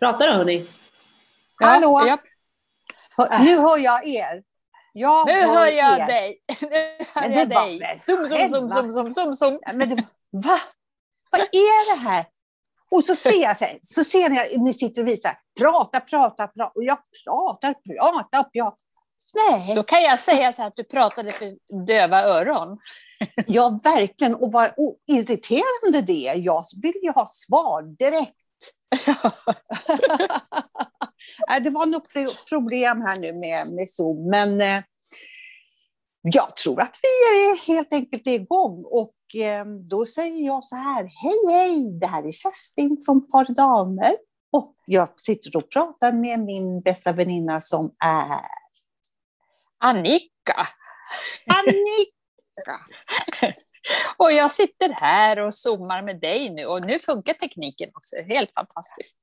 Prata då hörni. Ja, Hallå? ja. Hör, nu hör jag er. Jag Nu hör jag er. dig! Nu hör Men jag var dig! Zoom, zoom, zoom, zoom, zoom, zoom, zoom. Ja, Men det, va? Vad är det här? Och så ser jag, så, här, så ser ni, ni sitter och visar, prata, prata, prata. Och jag pratar, pratar, pratar. Nej, Då kan jag säga så här att du pratade för döva öron. ja verkligen. Och vad irriterande det är. Jag vill ju ha svar direkt. Nej, det var nog pro- problem här nu med, med Zoom, men eh, jag tror att vi är helt enkelt igång. Och eh, då säger jag så här, hej hej, det här är Kerstin från Par Damer. Och jag sitter och pratar med min bästa väninna som är Annika! Annika. Och jag sitter här och zoomar med dig nu och nu funkar tekniken också. Helt fantastiskt.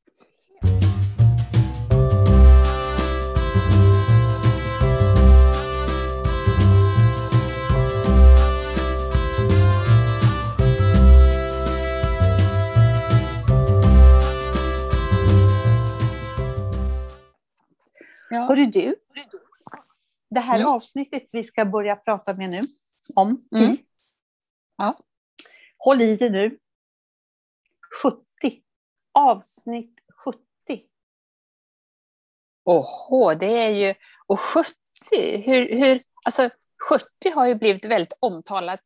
Ja. Hörru du, det här Mm. avsnittet vi ska börja prata med nu, om, Mm. i, Ja. håll i det nu, 70. Avsnitt 70. Åhå, det är ju... Och 70, hur, hur... Alltså 70 har ju blivit väldigt omtalad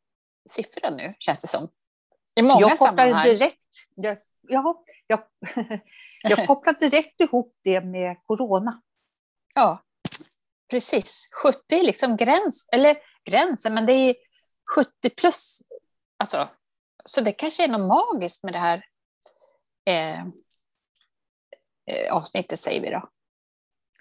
siffra nu, känns det som. I många jag kopplar sammanhang. direkt, jag, ja, jag, jag kopplar direkt ihop det med corona. Ja, precis. 70 är liksom gräns, eller gränsen, men det är 70 plus. Alltså, så det kanske är något magiskt med det här eh, eh, avsnittet, säger vi då.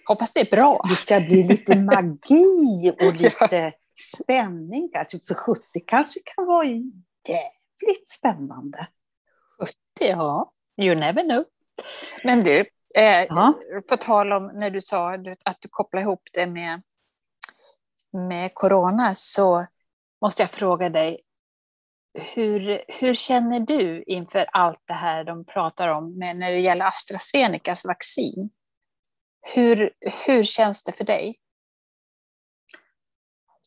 Hoppas det är bra. Det ska bli lite magi och lite spänning. Kanske, för 70 kanske kan vara jävligt spännande. 70, ja. You never know. Men du, eh, Ja. på tal om när du sa att du kopplar ihop det med, med corona så måste jag fråga dig, hur, hur känner du inför allt det här de pratar om med, när det gäller AstraZenecas vaccin? Hur, hur känns det för dig?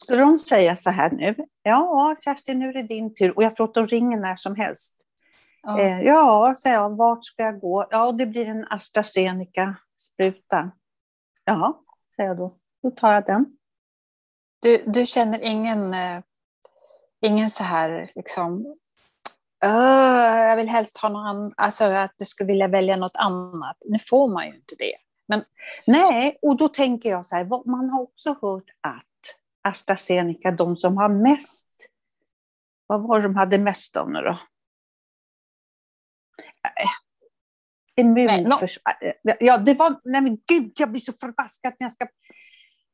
Skulle de säga så här nu? Ja, Kerstin, nu är det din tur. Och jag tror att de ringer när som helst. Ja. Eh, ja, säger jag, vart ska jag gå? Ja, det blir en AstraZeneca-spruta. Ja, säger jag då. Då tar jag den. Du, du känner ingen, eh, ingen så här liksom, "Åh, jag vill helst ha någon annan, alltså att du skulle vilja välja något annat. Nu får man ju inte det. Nej, och då tänker jag så här, man har också hört att AstraZeneca, de som har mest, vad var det de hade mest av nu då? Immunförsvar. Ja, det var, nej men gud, jag blir så förbaskad när jag ska,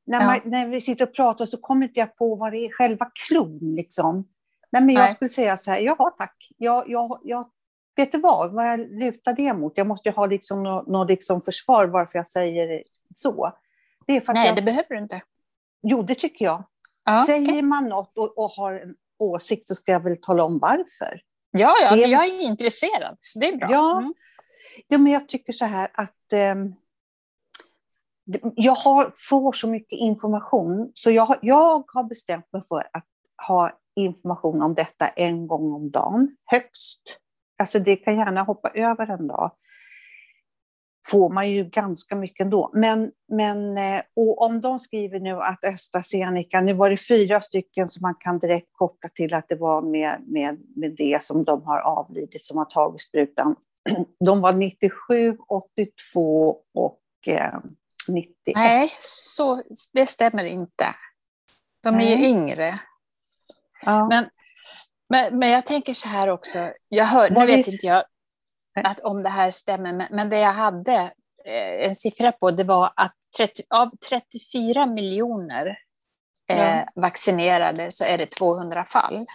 när, Ja. man, när vi sitter och pratar så kommer inte jag på vad det är, själva klon liksom. Nej, men jag Nej. skulle säga så här, ja tack, jag, jag, jag, vet du vad, vad jag lutar det mot? Jag måste ha liksom något nå liksom försvar varför jag säger så. Det är för Nej, jag, det behöver du inte. Jo, det tycker jag. Ja, Säger okej. man något och, och har en åsikt så ska jag väl tala om varför. ja, ja det- jag är intresserad, så det är bra. Ja. Mm. Ja, men jag tycker så här att det- jag har, får så mycket information så jag, har- jag har bestämt mig för att ha information om detta en gång om dagen, högst. Alltså det kan gärna hoppa över en dag. Får man ju ganska mycket ändå. Men, men eh, och om de skriver nu att AstraZeneca, nu var det fyra stycken som man kan direkt koppla till att det var med, med, med det som de har avlidit, som har tagit sprutan. De var 97, 82 och eh, 91. Nej, så, det stämmer inte. De är ju Nej. yngre. Ja. Men, men, men jag tänker så här också. Jag hör, nu vet inte jag att om det här stämmer, men, men det jag hade eh, en siffra på det var att 30, av 34 miljoner eh, Ja. vaccinerade så är det 200 fall.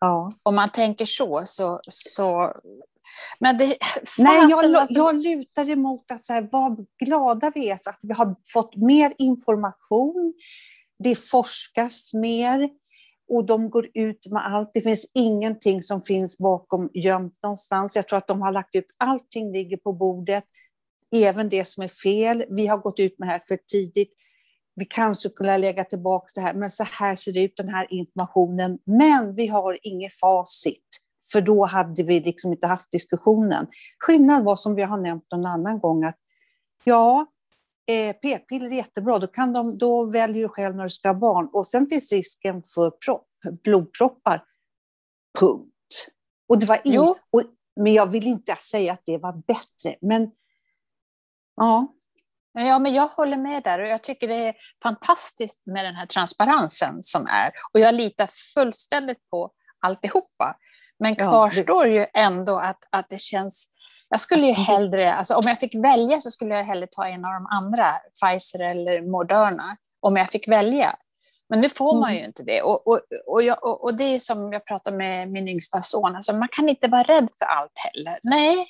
ja. Om man tänker så, så... så men det, Nej, jag, alltså- jag lutar emot att så här, vad glada vi är så att vi har fått mer information. Det forskas mer. och de går ut med allt. Det finns ingenting som finns bakom gömt någonstans. Jag tror att de har lagt ut allting ligger på bordet, även det som är fel. Vi har gått ut med det här för tidigt. Vi kanske skulle lägga tillbaka det här, men så här ser det ut, den här informationen. Men vi har inget facit, för då hade vi liksom inte haft diskussionen. Skillnad var, som vi har nämnt någon annan gång, att ja, eh, p-piller är jättebra, då, kan de, då väljer du själv när du ska ha barn. Och sen finns risken för propp, blodproppar. Punkt. Och det var in, och, men jag vill inte säga att det var bättre, men ja. Ja, men jag håller med där och jag tycker det är fantastiskt med den här transparensen som är. Och jag litar fullständigt på alltihopa. Men kvarstår ja, det... ju ändå att, att det känns jag skulle ju hellre, alltså om jag fick välja så skulle jag hellre ta en av de andra, Pfizer eller Moderna, om jag fick välja. Men nu får man ju mm. inte det. Och, och, och, jag, och, och det är som jag pratade med min yngsta son, alltså man kan inte vara rädd för allt heller. Nej,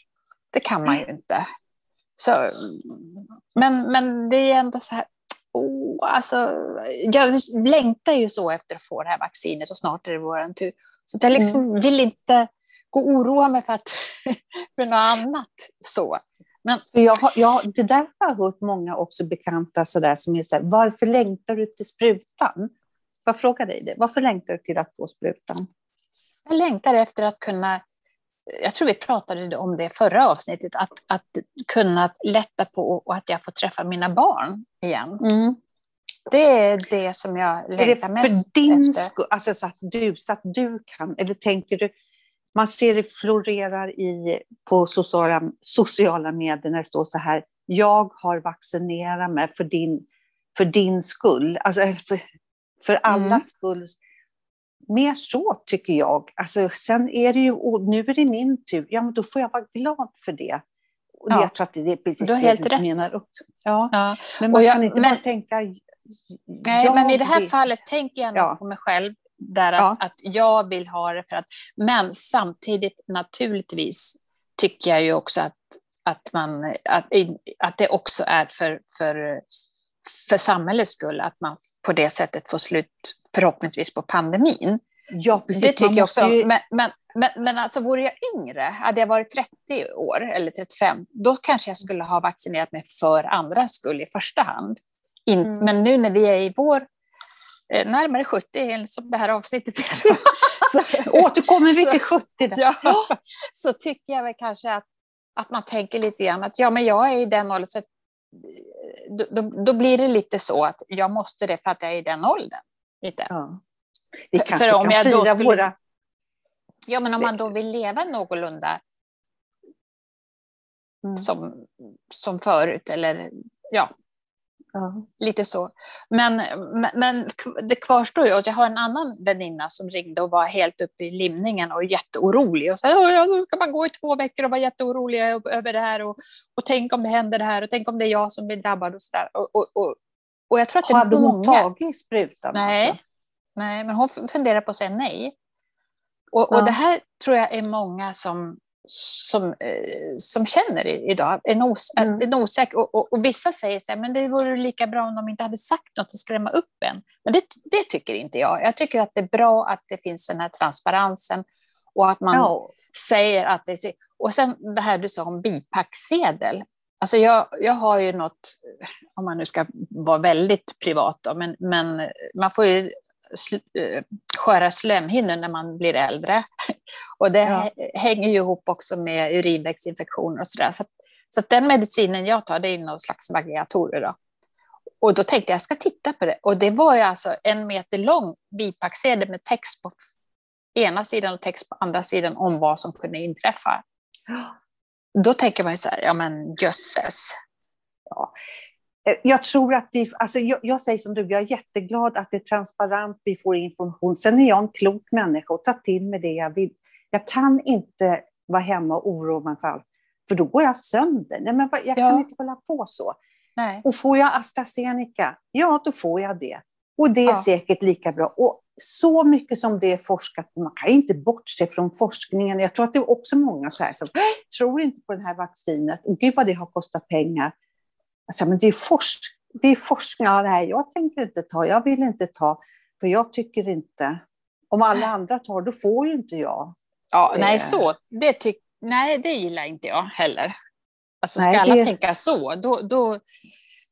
det kan man ju inte. Så, men, men det är ändå så här, oh, alltså, jag längtar ju så efter att få det här vaccinet och snart är det vår tur. Så jag liksom mm. vill inte gå och oroa mig för, att, för något annat. Så. Men... Jag har, jag, det där har jag hört många också bekanta så där, som är så här, varför längtar du till sprutan? Jag frågar dig det, varför längtar du till att få sprutan? Jag längtar efter att kunna, jag tror vi pratade om det förra avsnittet, att, att kunna lätta på och att jag får träffa mina barn igen. Mm. Det är det som jag längtar mest efter. Är det för din skull, alltså så att, du, så att du kan, eller tänker du, man ser det florerar i, på sociala, sociala medier när det står så här, jag har vaccinerat mig för din, för din skull, alltså för, för allas mm. skull. Mer så tycker jag. Alltså, sen är det ju, nu är det min tur, ja men då får jag vara glad för det. Och ja. Jag tror att det är precis du har det helt jag rätt. menar också. Ja. ja. Men man jag, kan inte men, bara tänka... Nej, men i det här fallet tänker jag ja. på mig själv där att, ja. att jag vill ha det för att, men samtidigt naturligtvis tycker jag ju också att, att, man, att, att det också är för, för, för samhällets skull, att man på det sättet får slut förhoppningsvis på pandemin. Ja, precis. Det tycker jag också. Ju... Men, men, men, men alltså vore jag yngre, hade jag varit 30 år eller 35, då kanske jag skulle ha vaccinerat mig för andras skull i första hand. In, mm. Men nu när vi är i vår Eh, närmare 70 som det här avsnittet är. så, Återkommer vi till 70? Ja, så tycker jag väl kanske att, att man tänker lite grann att ja, men jag är i den åldern, så då, då, då, blir det lite så att jag måste det för att jag är i den åldern. Lite. Ja. Vi kanske för om kan jag fira skulle, våra... Ja, men om man då vill leva någorlunda mm. som, som förut, eller ja, Ja. Lite så. Men, men, det kvarstår ju. Och jag har en annan väninna som ringde och var helt uppe i limningen och jätteorolig. Och sa ja, då ska man gå i två veckor och vara jätteorolig över det här. Och, och tänk om det händer det här och tänk om det är jag som blir drabbad och så där. Och, och, och, och jag tror att Hade hon tagit sprutan? Nej. Alltså? nej, men hon funderar på att säga nej. Och, och det här tror jag är många som som, eh, som känner idag. En, os, mm. en osäker, och, och, och, vissa säger så här, men det vore lika bra om de inte hade sagt något och skrämma upp en. Men det, det tycker inte jag. Jag tycker att det är bra att det finns den här transparensen och att man ja. säger att det är... Och sen det här du sa om bipacksedel. Alltså jag, jag har ju något, om man nu ska vara väldigt privat, då, men, men man får ju Eh, sköra slemhinnor när man blir äldre. Och det ja. hänger ju ihop också med urinvägsinfektioner och sådär. Så, så att den medicinen jag tar, det är någon slags vagiatorer. Då. Och då tänkte jag, jag ska titta på det. Och det var ju alltså en meter lång bipacksedel med text på ena sidan och text på andra sidan om vad som kunde inträffa. Då tänker man ju så här, ja men jösses. Ja. Eh, jag tror att vi, alltså jag, jag, säger som du, jag är jätteglad att det är transparent, vi får information. Sen är jag en klok människa och tar till mig det jag vill. Jag kan inte vara hemma och oroa mig för allt, för då går jag sönder. Nej, men jag ja. kan inte hålla på så. Nej. Och får jag AstraZeneca, ja då får jag det. Och det är ja. säkert lika bra. Och så mycket som det är forskat man kan inte bortse från forskningen. Jag tror att det är också många så här som tror inte på det här vaccinet. Och gud vad det har kostat pengar. Alltså, men det är, forsk det är forskning, ja, nej, jag tänker inte ta, jag vill inte ta, för jag tycker inte om alla andra tar, då får ju inte jag. Ja, nej, Eh. så. Det tyck, nej, det gillar inte jag heller. Alltså, ska Nej, alla det- tänka så, då, då,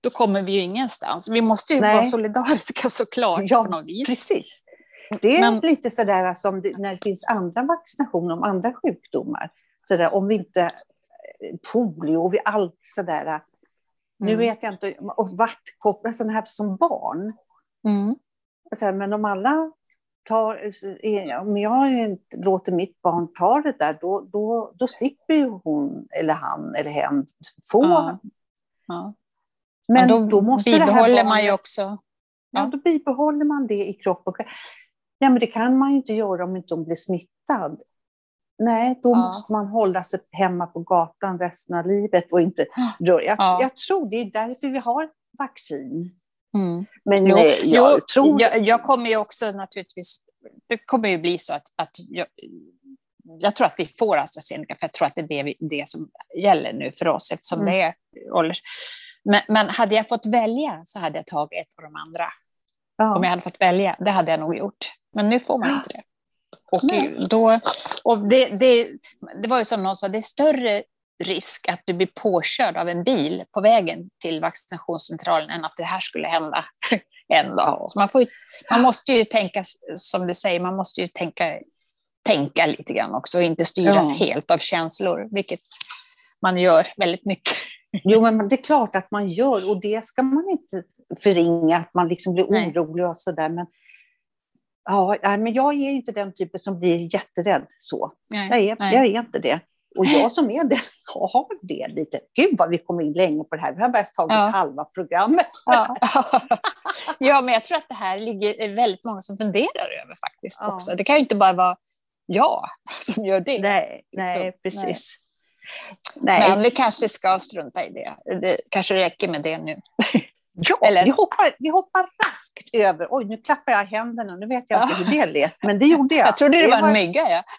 då kommer vi ju ingenstans. Vi måste ju Nej. vara solidariska såklart Ja, på något vis. Precis. Det är Men- lite sådär som det, när det finns andra vaccinationer om andra sjukdomar. Sådär, om vi inte, eh, polio och vi allt sådär. Nu Mm. vet jag inte, och vattkoppor, sådana här som barn. Så här, men om alla tar, om jag inte låter mitt barn ta det där, då, då, då slipper ju hon eller han eller hen få. Ja. Ja. Men Men då, måste det här bibehåller man barnet, ju också... ja, då bibehåller man det i kroppen. Ja, men det kan man ju inte göra om inte hon blir smittad. Nej, då Ja. måste man hålla sig hemma på gatan resten av livet och inte röra. Jag, Ja. jag tror det är därför vi har vaccin. Mm. Men Jo, nej, jag jo, tror... jag, jag kommer ju också naturligtvis... Det kommer ju bli så att, att jag, jag tror att vi får AstraZeneca, för jag tror att det är det, vi, det som gäller nu för oss, eftersom Mm. det är ålders... Men, men hade jag fått välja så hade jag tagit ett av de andra. ja. Om jag hade fått välja, det hade jag nog gjort. Men nu får man inte det. Och, Nej. då, och det, det, det var ju som någon sa, det är större risk att du blir påkörd av en bil på vägen till vaccinationscentralen än att det här skulle hända en dag. Så man, får ju, man måste ju tänka, som du säger, man måste ju tänka, tänka lite grann också och inte styras Ja. helt av känslor, vilket man gör väldigt mycket. Jo, men det är klart att man gör och det ska man inte förringa, att man liksom blir orolig och sådär. Men, ja, men jag är inte den typen som blir jätterädd så. Nej, Jag är, nej. jag är inte det. Och jag som är det, har det lite. Gud vad vi kommer in länge på det här. Vi har bara tagit Ja. halva programmet. Ja. ja, men jag tror att det här ligger väldigt många som funderar över faktiskt Ja. också. Det kan ju inte bara vara jag som gör det. Nej, nej, Nej. precis. Nej. Men vi kanske ska strunta i det. Det kanske räcker med det nu. Ja, Eller- vi, hoppar, vi hoppar raskt över. Oj, nu klappar jag händerna. Nu vet jag inte hur det lät, men det gjorde jag. Jag trodde det var en mygga. Ja.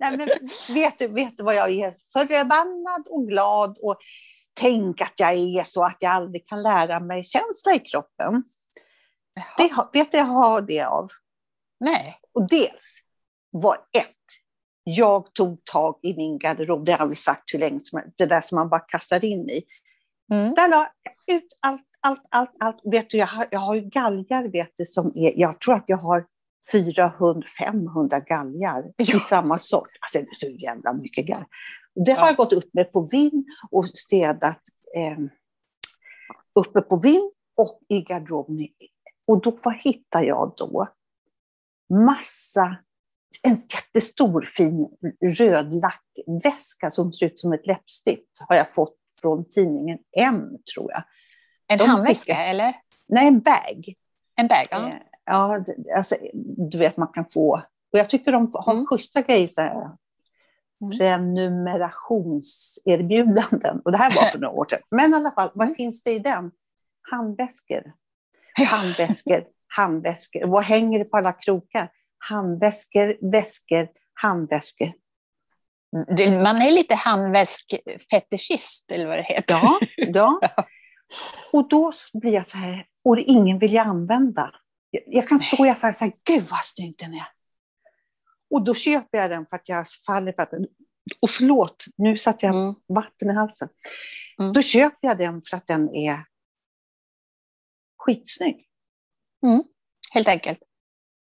Nej, men vet, du, vet du vad jag är? Förbannad och glad och tänk att jag är så att jag aldrig kan lära mig känsla i kroppen. Det, vet du jag har det av? Nej. Och dels var ett, jag tog tag i min garderob, det har vi sagt hur länge som det där som man bara kastar in i. Mm. Där la jag ut allt, allt, allt, allt. Vet du, jag har, jag har ju galgar, vet du, som är, jag tror att jag har 400-500 galgar Ja. i samma sort. Alltså det är så jävla mycket galgar. Det har Ja. jag gått upp med på vind och städat eh, uppe på vind och i garderoben. Och då, vad hittar jag då? Massa, en jättestor fin röd lackväska som ser ut som ett läppstift har jag fått från tidningen M, tror jag. En De handväska skickar- eller? Nej, en bag. En bag? Ja. Eh, Ja, alltså, du vet man kan få. Och jag tycker de har Mm. schyssta grejer. Så här, Mm. prenumerationserbjudanden. Och det här var för några år sedan. Men i alla fall, vad Mm. finns det i den? Handväskor. Handväskor, handväskor. Vad hänger det på alla krokar? Handväskor, väskor, handväskor. Man är lite handväskfetischist eller vad det heter. Ja, ja. Och då blir jag så här, och ingen vill jag använda. Jag, kan stå i affären och säga, gud vad snygg den är. Och då köper jag den för att jag faller för att den... Och förlåt, nu satte jag Mm. vatten i halsen. Mm. Då köper jag den för att den är skitsnygg. Helt enkelt.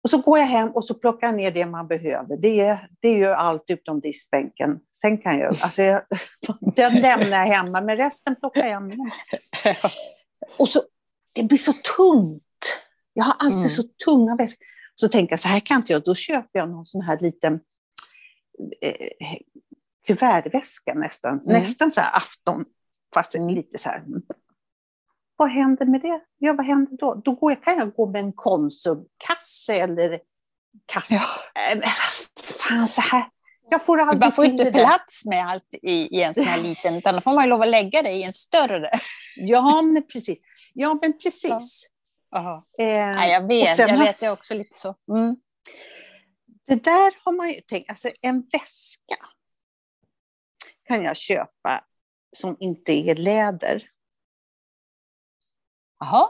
Och så går jag hem och så plockar jag ner det man behöver. Det är, det är ju allt utom diskbänken. Sen kan jag, alltså jag, den lämnar jag hemma, men resten plockar jag med. Och så, det blir så tungt. Jag har alltid Mm. så tunga väskor. Så tänker jag, så här kan inte jag. Då köper jag någon sån här liten eh, kuvertväska nästan. Mm. Nästan så här afton, fast lite så här. Vad händer med det? Ja, vad händer då? Då går jag, kan jag gå med en Konsumkasse eller kasse. Ja. Äh, fan, så här. Jag får aldrig Man får inte plats med allt i, i en sån här liten, utan då får man lov att lägga det i en större. Ja, men precis. Ja, men precis. Jaha. Eh, Nej, jag vet, jag har- vet det är också lite så. Mm. Det där har man ju tänkt, alltså en väska kan jag köpa som inte är läder. Jaha.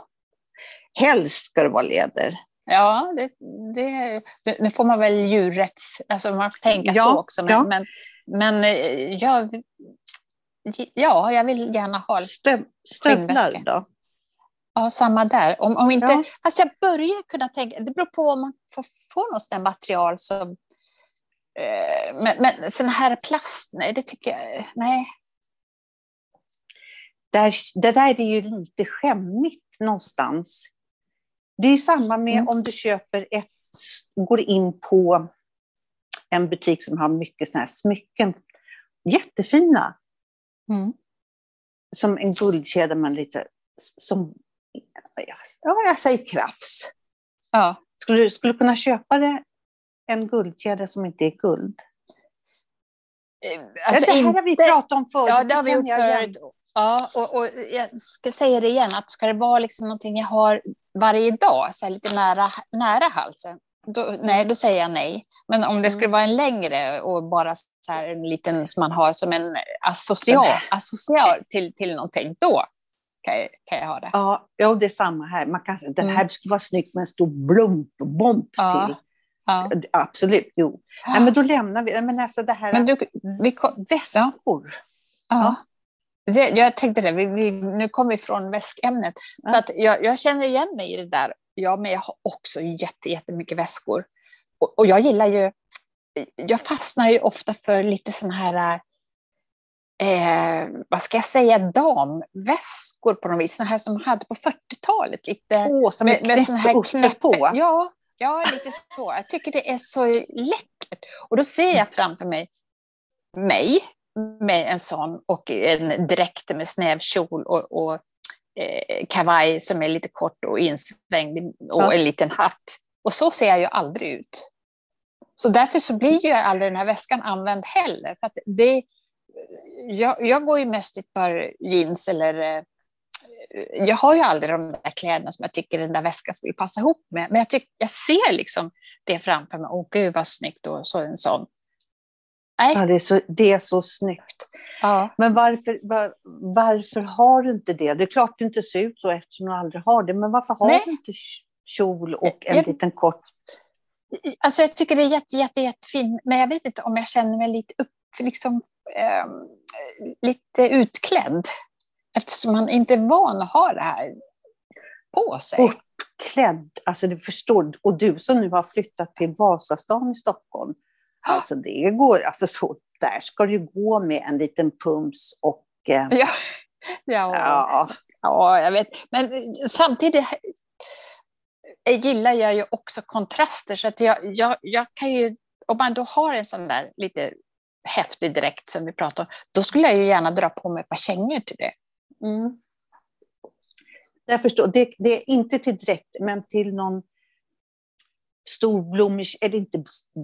Helst ska det vara läder. Ja, det, det, nu får man väl djurrätts... Alltså man får tänka Ja, så också. Men, ja. men, men eh, jag, ja, jag vill gärna ha Stöv, stövlar då? ja, samma där. Om, om inte, Ja. Fast jag börjar kunna tänka... Det beror på om man får, får något där material som... Eh, men, men sån här plast, nej, det tycker jag... Nej. Där, det där är ju lite skämmigt någonstans. Det är samma med Mm. om du köper ett, går in på en butik som har mycket såna här smycken. Jättefina. Mm. Som en guldkedja men lite som, ja jag säger krafs. Ja. Skulle du skulle kunna köpa det, en guldkedja som inte är guld? Eh, Alltså det här har vi inte- pratat om förut. Ja, det har vi gjort förut. Ja, och, och jag ska säga det igen, att ska det vara liksom någonting jag har varje dag, så lite nära, nära halsen, då, nej, då säger jag nej. Men om det skulle vara en längre och bara så här en liten som man har som en associal, associal till, till någonting, då kan jag, kan jag ha det. Ja, ja, det är samma här. Man kan den Mm. här skulle vara snyggt med en stor blump, bomb Ja. till. Ja. Absolut, jo. Nej, men då lämnar vi Men alltså det här Men du, vi väskor. ja. Det, jag tänkte det, vi, vi, nu kom vi från väskämnet. Ja. Att jag, jag känner igen mig i det där. Ja, men jag har också jätte, jättemycket väskor. Och, och jag gillar ju, jag fastnar ju ofta för lite sådana här, eh, vad ska jag säga, damväskor på något vis. Sådana här som man hade på 40-talet. Lite, Åh, som med, med sån här knäpp. på. Ja, ja, lite så. Jag tycker det är så läckert. Och då ser jag framför mig mig med en sån och en dräkt med snäv kjol och, och eh, kavaj som är lite kort och insvängd och Ja. en liten hatt. Och så ser jag ju aldrig ut. Så därför så blir ju aldrig den här väskan använd heller. För det, jag, jag går ju mest i ett par jeans eller eh, jag har ju aldrig de där kläderna som jag tycker den där väskan skulle passa ihop med. Men jag, tycker, jag ser liksom det framför mig. Åh gud vad snyggt och så en sån. Nej. Ja, det, är så, det är så snyggt. Ja. Men varför, var, varför har du inte det? Det är klart du inte ser ut så eftersom du aldrig har det. Men varför har Nej. du inte kjol och en Jag- liten kort? Alltså jag tycker det är jätte, jätte, jättefint, men jag vet inte om jag känner mig lite, upp, liksom, ehm, lite utklädd. Eftersom man inte är van att ha det här på sig. Uppklädd, alltså du förstår. Och du som nu har flyttat till Vasastan i Stockholm. Alltså det går, alltså så, där ska du gå med en liten pumps och... Eh, Ja, ja, ja, ja, jag vet. Men eh, samtidigt eh, gillar jag ju också kontraster. Så att jag, jag, jag kan ju, om man då har en sån där lite häftig dräkt som vi pratar om, då skulle jag ju gärna dra på mig ett par kängor till det. Mm. Jag förstår. Det, det är inte till dräkt, men till någon storblommig, eller inte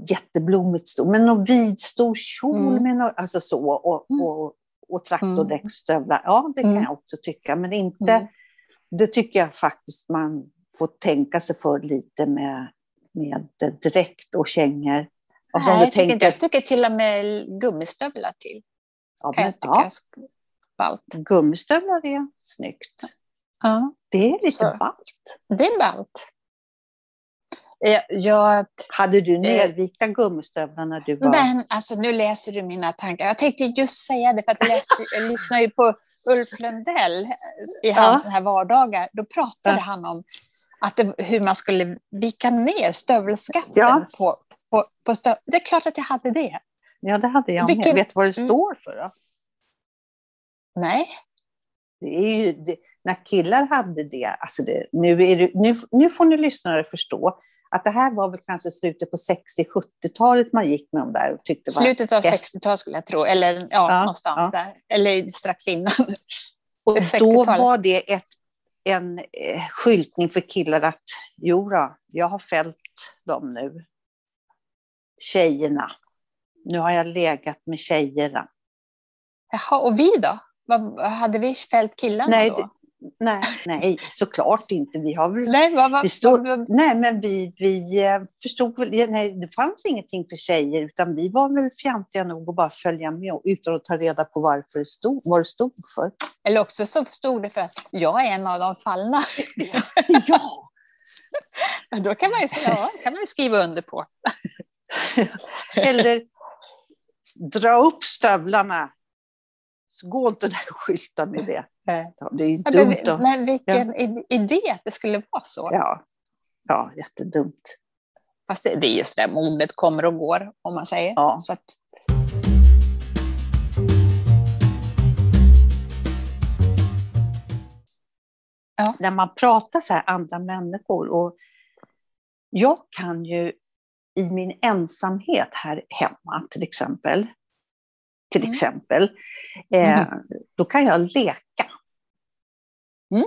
jätteblommigt stor, men någon vid stor kjol Mm. med något, alltså så, och, Mm. och, och traktordäcksstövlar. Ja, det kan Mm. jag också tycka, men inte, Mm. det tycker jag faktiskt man får tänka sig för lite med, med dräkt och kängor. Alltså om Nej, jag, tycker inte, tänker, jag tycker till och med gummistövlar till. ja, men, ja, ballt. gummistövlar är snyggt. Ja, Det är lite Så. ballt. det är ballt. Jag, jag, Hade du nervikta gummistövlar när du var... Eh. men alltså, nu läser du mina tankar. Jag tänkte just säga det, för att jag, läste, jag lyssnar ju på Ulf Lundell i hans här vardagar. Då pratade Ja. han om att det, hur man skulle vika ner stövelskatten Ja. på, på, på stöv. Det är klart att jag hade det. Ja, det hade jag Vilken- med. Vet du vad det Mm. står för då? Nej. Det är ju, det, när killar hade det, alltså det nu, är det nu, nu får ni lyssnare förstå att det här var väl kanske slutet på 60-70-talet man gick med de där och tyckte var... Slutet av häftigt. 60-talet skulle jag tro, eller ja, Ja, någonstans ja. där. Eller strax innan. Och då 60-talet. var det ett, en eh, skyltning för killar att jo då, jag har fällt dem nu. Tjejerna. Nu har jag legat med tjejerna. Jaha, och vi då? Vad, hade vi fällt killarna Nej, då? Nej, nej, såklart inte. Vi har väl... Nej, vad, vad, vi stod, vad, nej, men vi, vi eh, förstod väl... Nej, det fanns ingenting för tjejer, utan vi var väl fjantiga nog att bara följa med utan att ta reda på varför det stod, vad det stod för. eller också så stod det för att jag är en av de fallna. Ja! Då kan man ju, ja, kan man ju skriva under på. Eller dra upp stövlarna. Så gå inte där och skylta med det. Ja, Det är ju Ja, dumt. Men, men vilken i- idé att det skulle vara så. Ja, ja, jättedumt. Fast det är just det modet kommer och går, om man säger. Ja. Så att, när man pratar så här andra människor. Och jag kan ju i min ensamhet här hemma till exempel, till Mm. exempel, eh, då kan jag leka. Mm.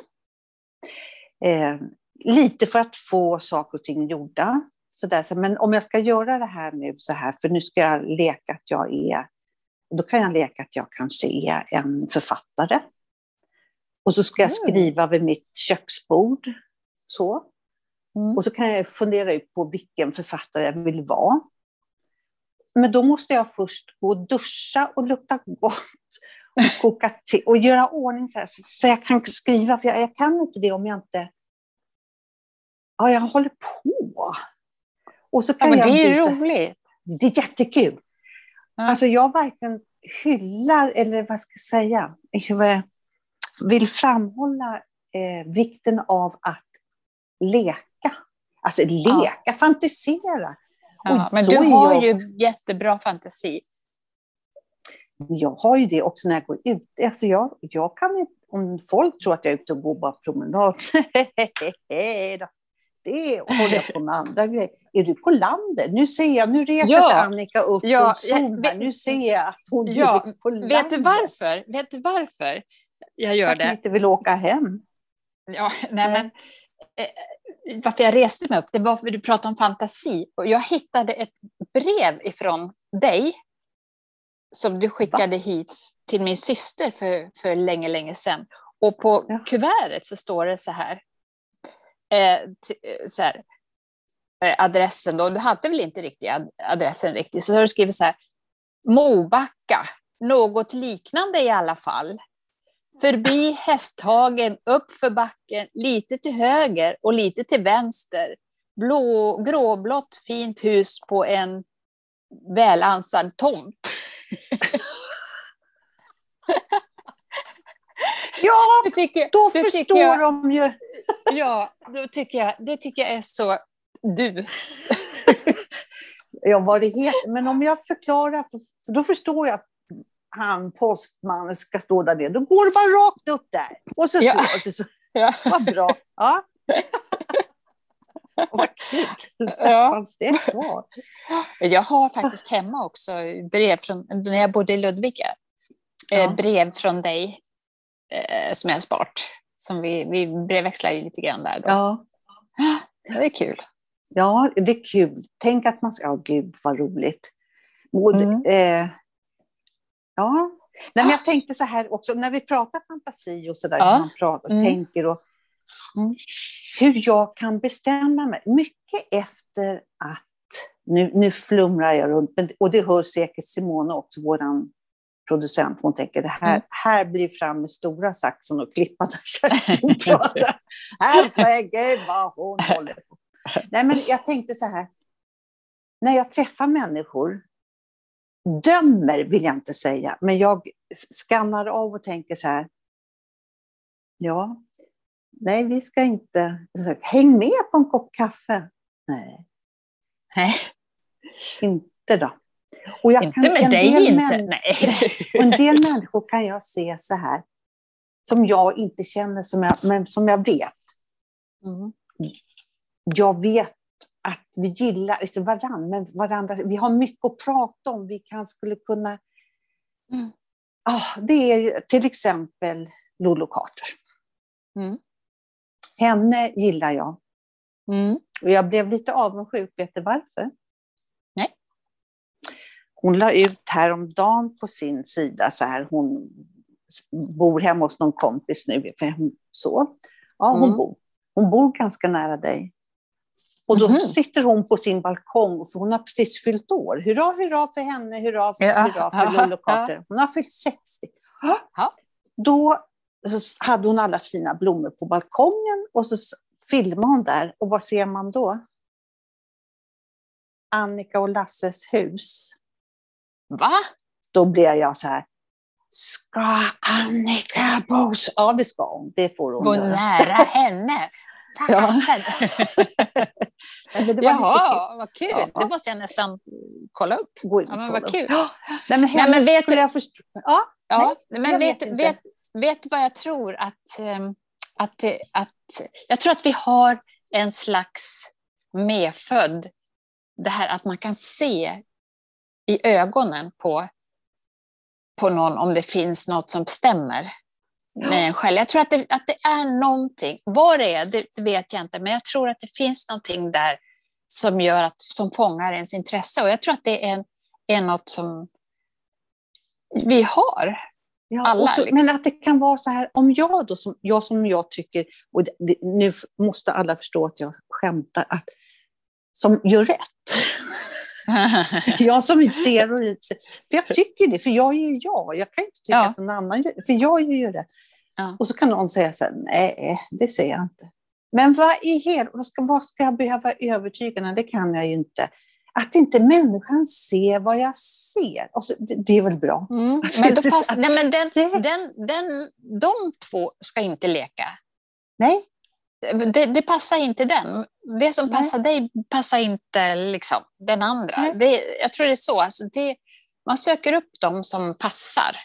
Eh, lite för att få saker och ting gjorda. Så där. Men om jag ska göra det här nu så här, för nu ska jag leka att jag är, då kan jag leka att jag kanske är en författare. Och så ska jag Mm. skriva vid mitt köksbord. Så. mm. Och så kan jag fundera ut på vilken författare jag vill vara. Men då måste jag först gå och duscha och lukta gott och koka te och göra ordning så, här, så jag kan skriva. För jag, jag kan inte det om jag inte... Ja, jag håller på. Och så ja, kan men jag det är ju roligt. Det är jättekul. Ja. Alltså jag varken hyllar eller vad ska jag säga, jag vill framhålla eh, vikten av att leka. Alltså leka, fantisera. Ja, Och men du har jag- ju jättebra fantasi. Jag har ju det också när jag går ut. Alltså jag, jag kan inte, om folk tror att jag är ute och går bara promenad, det håller jag på med andra grejer. Är du på landet? Nu ser jag, nu reser Ja. sig Annika upp Ja, från Zoom jag- här. Nu ser jag att hon Ja, är på landet. Vet du varför? Vet du varför jag gör Att ni det? inte vill åka hem. Ja, nej, men, eh, varför jag reste mig upp, det var för att du pratade om fantasi. Och jag hittade ett brev ifrån dig som du skickade hit till min syster för, för länge, länge sedan. Och på Ja. kuvertet så står det så här, eh, eh, så här eh, adressen då, du hade väl inte riktigt ad- adressen riktigt, så har du skrivit så här, Mobacka, något liknande i alla fall. Förbi Hästhagen, upp för backen, lite till höger och lite till vänster. Blå, gråblått fint hus på en välansad tomt. Ja, tycker, då förstår jag, de ju. Ja, då tycker jag, det tycker jag är så du. Ja, vad det heter. Men om jag förklarar, för då förstår jag att han, postmannen, ska stå där nere. Då går det bara rakt upp där. Och så, Ja. och så, så Ja. vad bra. Ja. Och vad kul. Ja. Fanns det kvar? Jag har faktiskt hemma också brev från, när jag bodde i Ludvika, eh, Ja. brev från dig eh, som jag har sparat. Som vi, vi brevväxlar ju lite grann där. Då. Ja. Det är kul. ja, det är kul. Tänk att man ska... Ja, gud vad roligt. Och, Mm. eh, ja. Nej, men jag tänkte så här också, när vi pratar fantasi och så där, Ja. man pratar, Mm. tänker och Mm. hur jag kan bestämma mig. Mycket efter att, nu, nu flumrar jag runt, och det hör säkert Simone också, vår producent. Hon tänker, det här, Mm. här blir fram med stora saxen och klippa när Kerstin pratar. Herregud vad hon håller på. Nej, men jag tänkte så här, när jag träffar människor, dömer vill jag inte säga, men jag skannar av och tänker så här, ja, nej vi ska inte, här, häng med på en kopp kaffe. Nej, Nej, inte då. Och jag inte kan- med en dig del inte. Nej. Och en del människor kan jag se så här, som jag inte känner, som jag, men som jag vet. Mm. Jag vet att vi gillar liksom varandra, men varandra, vi har mycket att prata om. Vi kan, skulle kunna... Mm. Ah, det är till exempel Lolo Carter. Mm. Henne gillar jag. Mm. Och jag blev lite avundsjuk. Vet du varför? Nej. Hon la ut häromdagen på sin sida så här, hon bor hemma hos någon kompis nu. För hon, så. Ja, hon, Mm. bor, hon bor ganska nära dig. Och då Mhm. sitter hon på sin balkong, för hon har precis fyllt år. Hurra, hurra för henne, hurra för, Ja. hurra för Lollo Carter. Hon har fyllt 60. Ja. Då hade hon alla fina blommor på balkongen och så filmade hon där. Och vad ser man då? Annika och Lasses hus. Va? Då blev jag så här. Ska Annika bo? Ja, det ska hon. Det får hon Gå göra. nära henne? Ja. Nej, det var lite Jaha, vad kul. Ja. Det måste jag nästan kolla upp. Gå in Ja, men vad kul. Ja. Nej, men henne men vet du- jag förstå. Ja, Ja, jag men vet, vet vet, vet, vad jag tror? Att, ehm, att, att, jag tror att vi har en slags medfödd, det här att man kan se i ögonen på, på någon om det finns något som stämmer med en själv. Jag tror att det, att det är någonting, vad det är, det vet jag inte, men jag tror att det finns någonting där som gör att, som fångar ens intresse. Och jag tror att det är, är något som vi har. Ja, Alla, så, liksom. Men att det kan vara så här, om jag då, som jag, som jag tycker, och det, det, nu måste alla förstå att jag skämtar, att som gör rätt. jag som ser och för jag tycker det, för jag är ju jag. Jag kan inte tycka Ja. att någon annan gör för jag gör ju det. Ja. Och så kan någon säga så här, nej, det ser jag inte. Men vad, i hel, vad, ska, vad ska jag behöva övertyga den? Det kan jag ju inte. Att inte människan ser vad jag ser. Så, det, det är väl bra. Mm, men, då det är pass, nej, men den, det- den, den, de två ska inte leka. Nej, Det, det passar inte den. Det som Nej. passar dig passar inte liksom, den andra. Det, jag tror det är så. Alltså det, man söker upp dem som passar.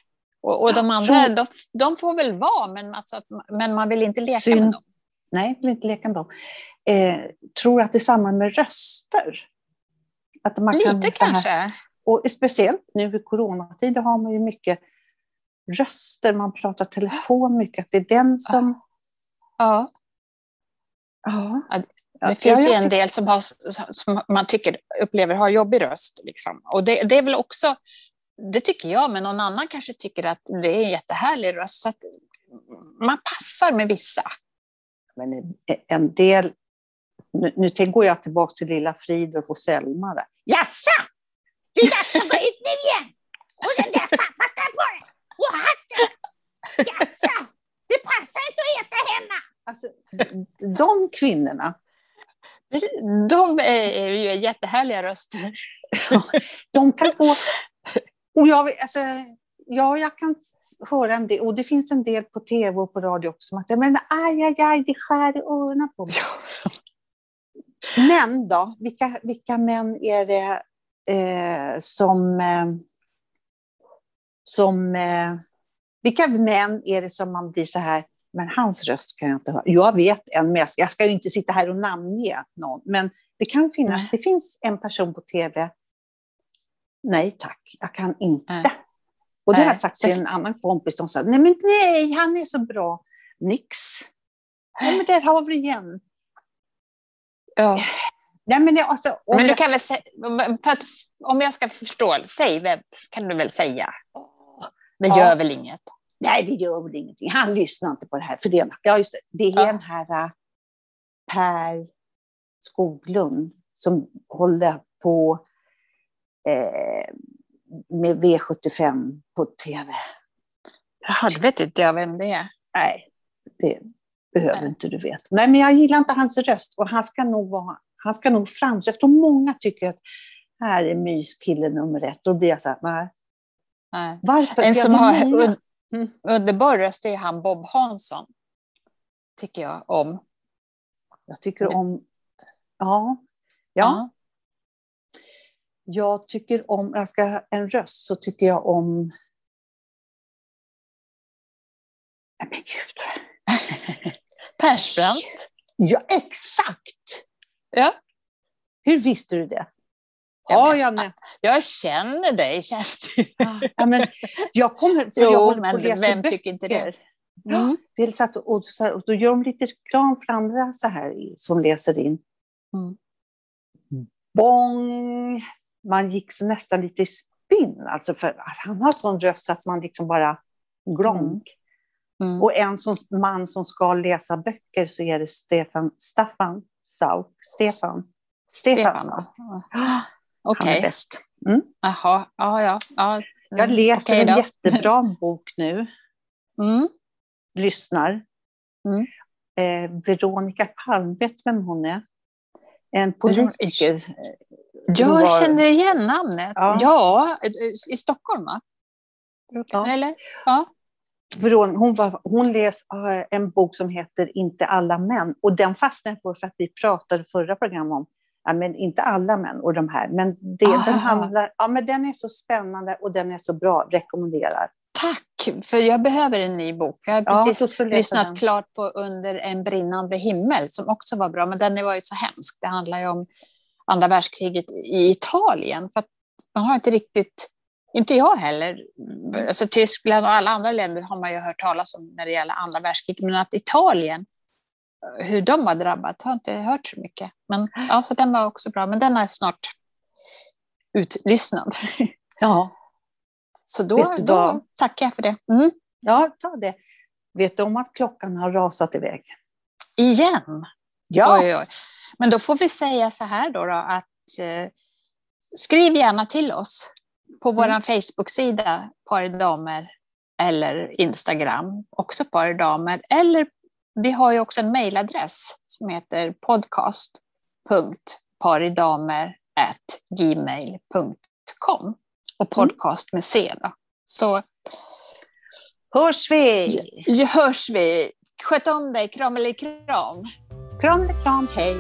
Och, och de andra, de, de får väl vara, men, alltså, men man vill inte leka Synd. med dem. Nej, vill inte leka med dem. Eh, tror att det är samma med röster. Att man kan Lite här- kanske. Och speciellt nu i coronatider har man ju mycket röster, man pratar telefon mycket, att det är den som... Ja. Ja. Ja, Ja, Det finns jag ju en tycker- del som, har, som man tycker, upplever har jobbig röst. Liksom. Och det, det är väl också, det tycker jag, men någon annan kanske tycker att det är en jättehärlig röst. Så att man passar med vissa. Men en del... Nu, nu går jag tillbaka till lilla Fridolf och Selma. Där. Jaså? Det är dags att gå ut nu igen! Och den där pappa ska på dig! Och hatten! Jaså? Det passar inte att äta hemma! Alltså, de kvinnorna, De är ju jättehärliga röster. de kan få... Och jag, alltså, ja, jag kan höra en del, och det finns en del på tv och på radio också, som att jag menar, aj, aj, aj, det skär i öronen på mig. Män då? Vilka, vilka män är det eh, som... Eh, som eh, vilka män är det som man blir så här, men hans röst kan jag inte höra. Jag vet en, men jag ska, ju inte sitta här och namnge någon. Men det kan finnas, Nej. det finns en person på tv. Nej tack, jag kan inte. Nej. Och det har jag sagt till en annan kompis, de sa, nej men nej, han är så bra. Nix. Nej men där har vi igen. Ja. Nej, men det, alltså, Men du jag- kan väl säga, att, om jag ska förstå, säg vem, kan du väl säga. Det Ja. gör väl inget. Nej, det gör väl ingenting. Han lyssnar inte på det här. För det, ja, just det, det är Ja. den här äh, Per Skoglund som håller på eh, med V75 på tv. Det vet inte jag vem det är. Nej, det behöver Nej. inte du veta. Nej, men jag gillar inte hans röst och han ska nog vara, han ska nog fram. Så jag tror många tycker att här är myskille nummer ett. Då blir jag så här, nej. Nej. Varför? En som jag har un, Mm. underbar röst är han Bob Hansson. Tycker jag om. Jag tycker om... Ja. ja. Jag tycker om... Jag ska ha en röst så tycker jag om... Men gud. Persbrandt. Ja, exakt! Ja. Hur visste du det? Ja, Ja, men- jag. Jag känner dig, Kerstin. ja, men jag kommer... För jag Jo, håller på men att läsa vem böcker. tycker inte det? Ja, Mm. vi satt och, och, så här, och då gör de lite reklam för andra så här som läser in. Mm. Bång! Man gick så nästan lite i spinn. Alltså för, han har sån röst så att man liksom bara... Gronk. Mm. Och en som, man som ska läsa böcker så är det Stefan, Staffan Sauk. Stefan. Stefan, Stefan. Ja. Han är bäst. Jaha, ja, ja. ja. Jag Mm, läser okej en jättebra bok nu. Mm. Lyssnar. Mm. Eh, Veronica Palm, vet vem hon är? En politiker. Jag var- känner igen namnet. Ja. Ja, i Stockholm va? Ja. Eller? Ja. Veron, hon, var, hon läs en bok som heter Inte alla män. Och den fastnade jag för för att vi pratade förra programmet om ja, men inte alla män och de här. Men det, Ah. den, handlar, ja, men den är så spännande och den är så bra. Rekommenderar. Tack, för jag behöver en ny bok. Jag har Ja, precis läsa lyssnat den. klart på Under en brinnande himmel som också var bra, men den var ju så hemsk. Det handlar ju om andra världskriget i Italien. För man har inte riktigt, inte jag heller, alltså Tyskland och alla andra länder har man ju hört talas om när det gäller andra världskriget, men att Italien, hur de har drabbat har jag inte hört så mycket. Men ja, så den var också bra, men den är snart utlyssnad. Ja. Så då, då tackar jag för det. Mm. ja, ta det. Vet du om att klockan har rasat iväg? Igen? Ja, Oj, oj. Men då får vi säga så här då, då att eh, skriv gärna till oss på vår Mm. Facebook-sida Par damer eller Instagram, också Par damer. Eller vi har ju också en mejladress som heter podcast.paridamer.gmail.com och podcast med C. Då. Så hörs vi! hörs vi. Sköt om dig, kram eller kram. Kram, kram, hej!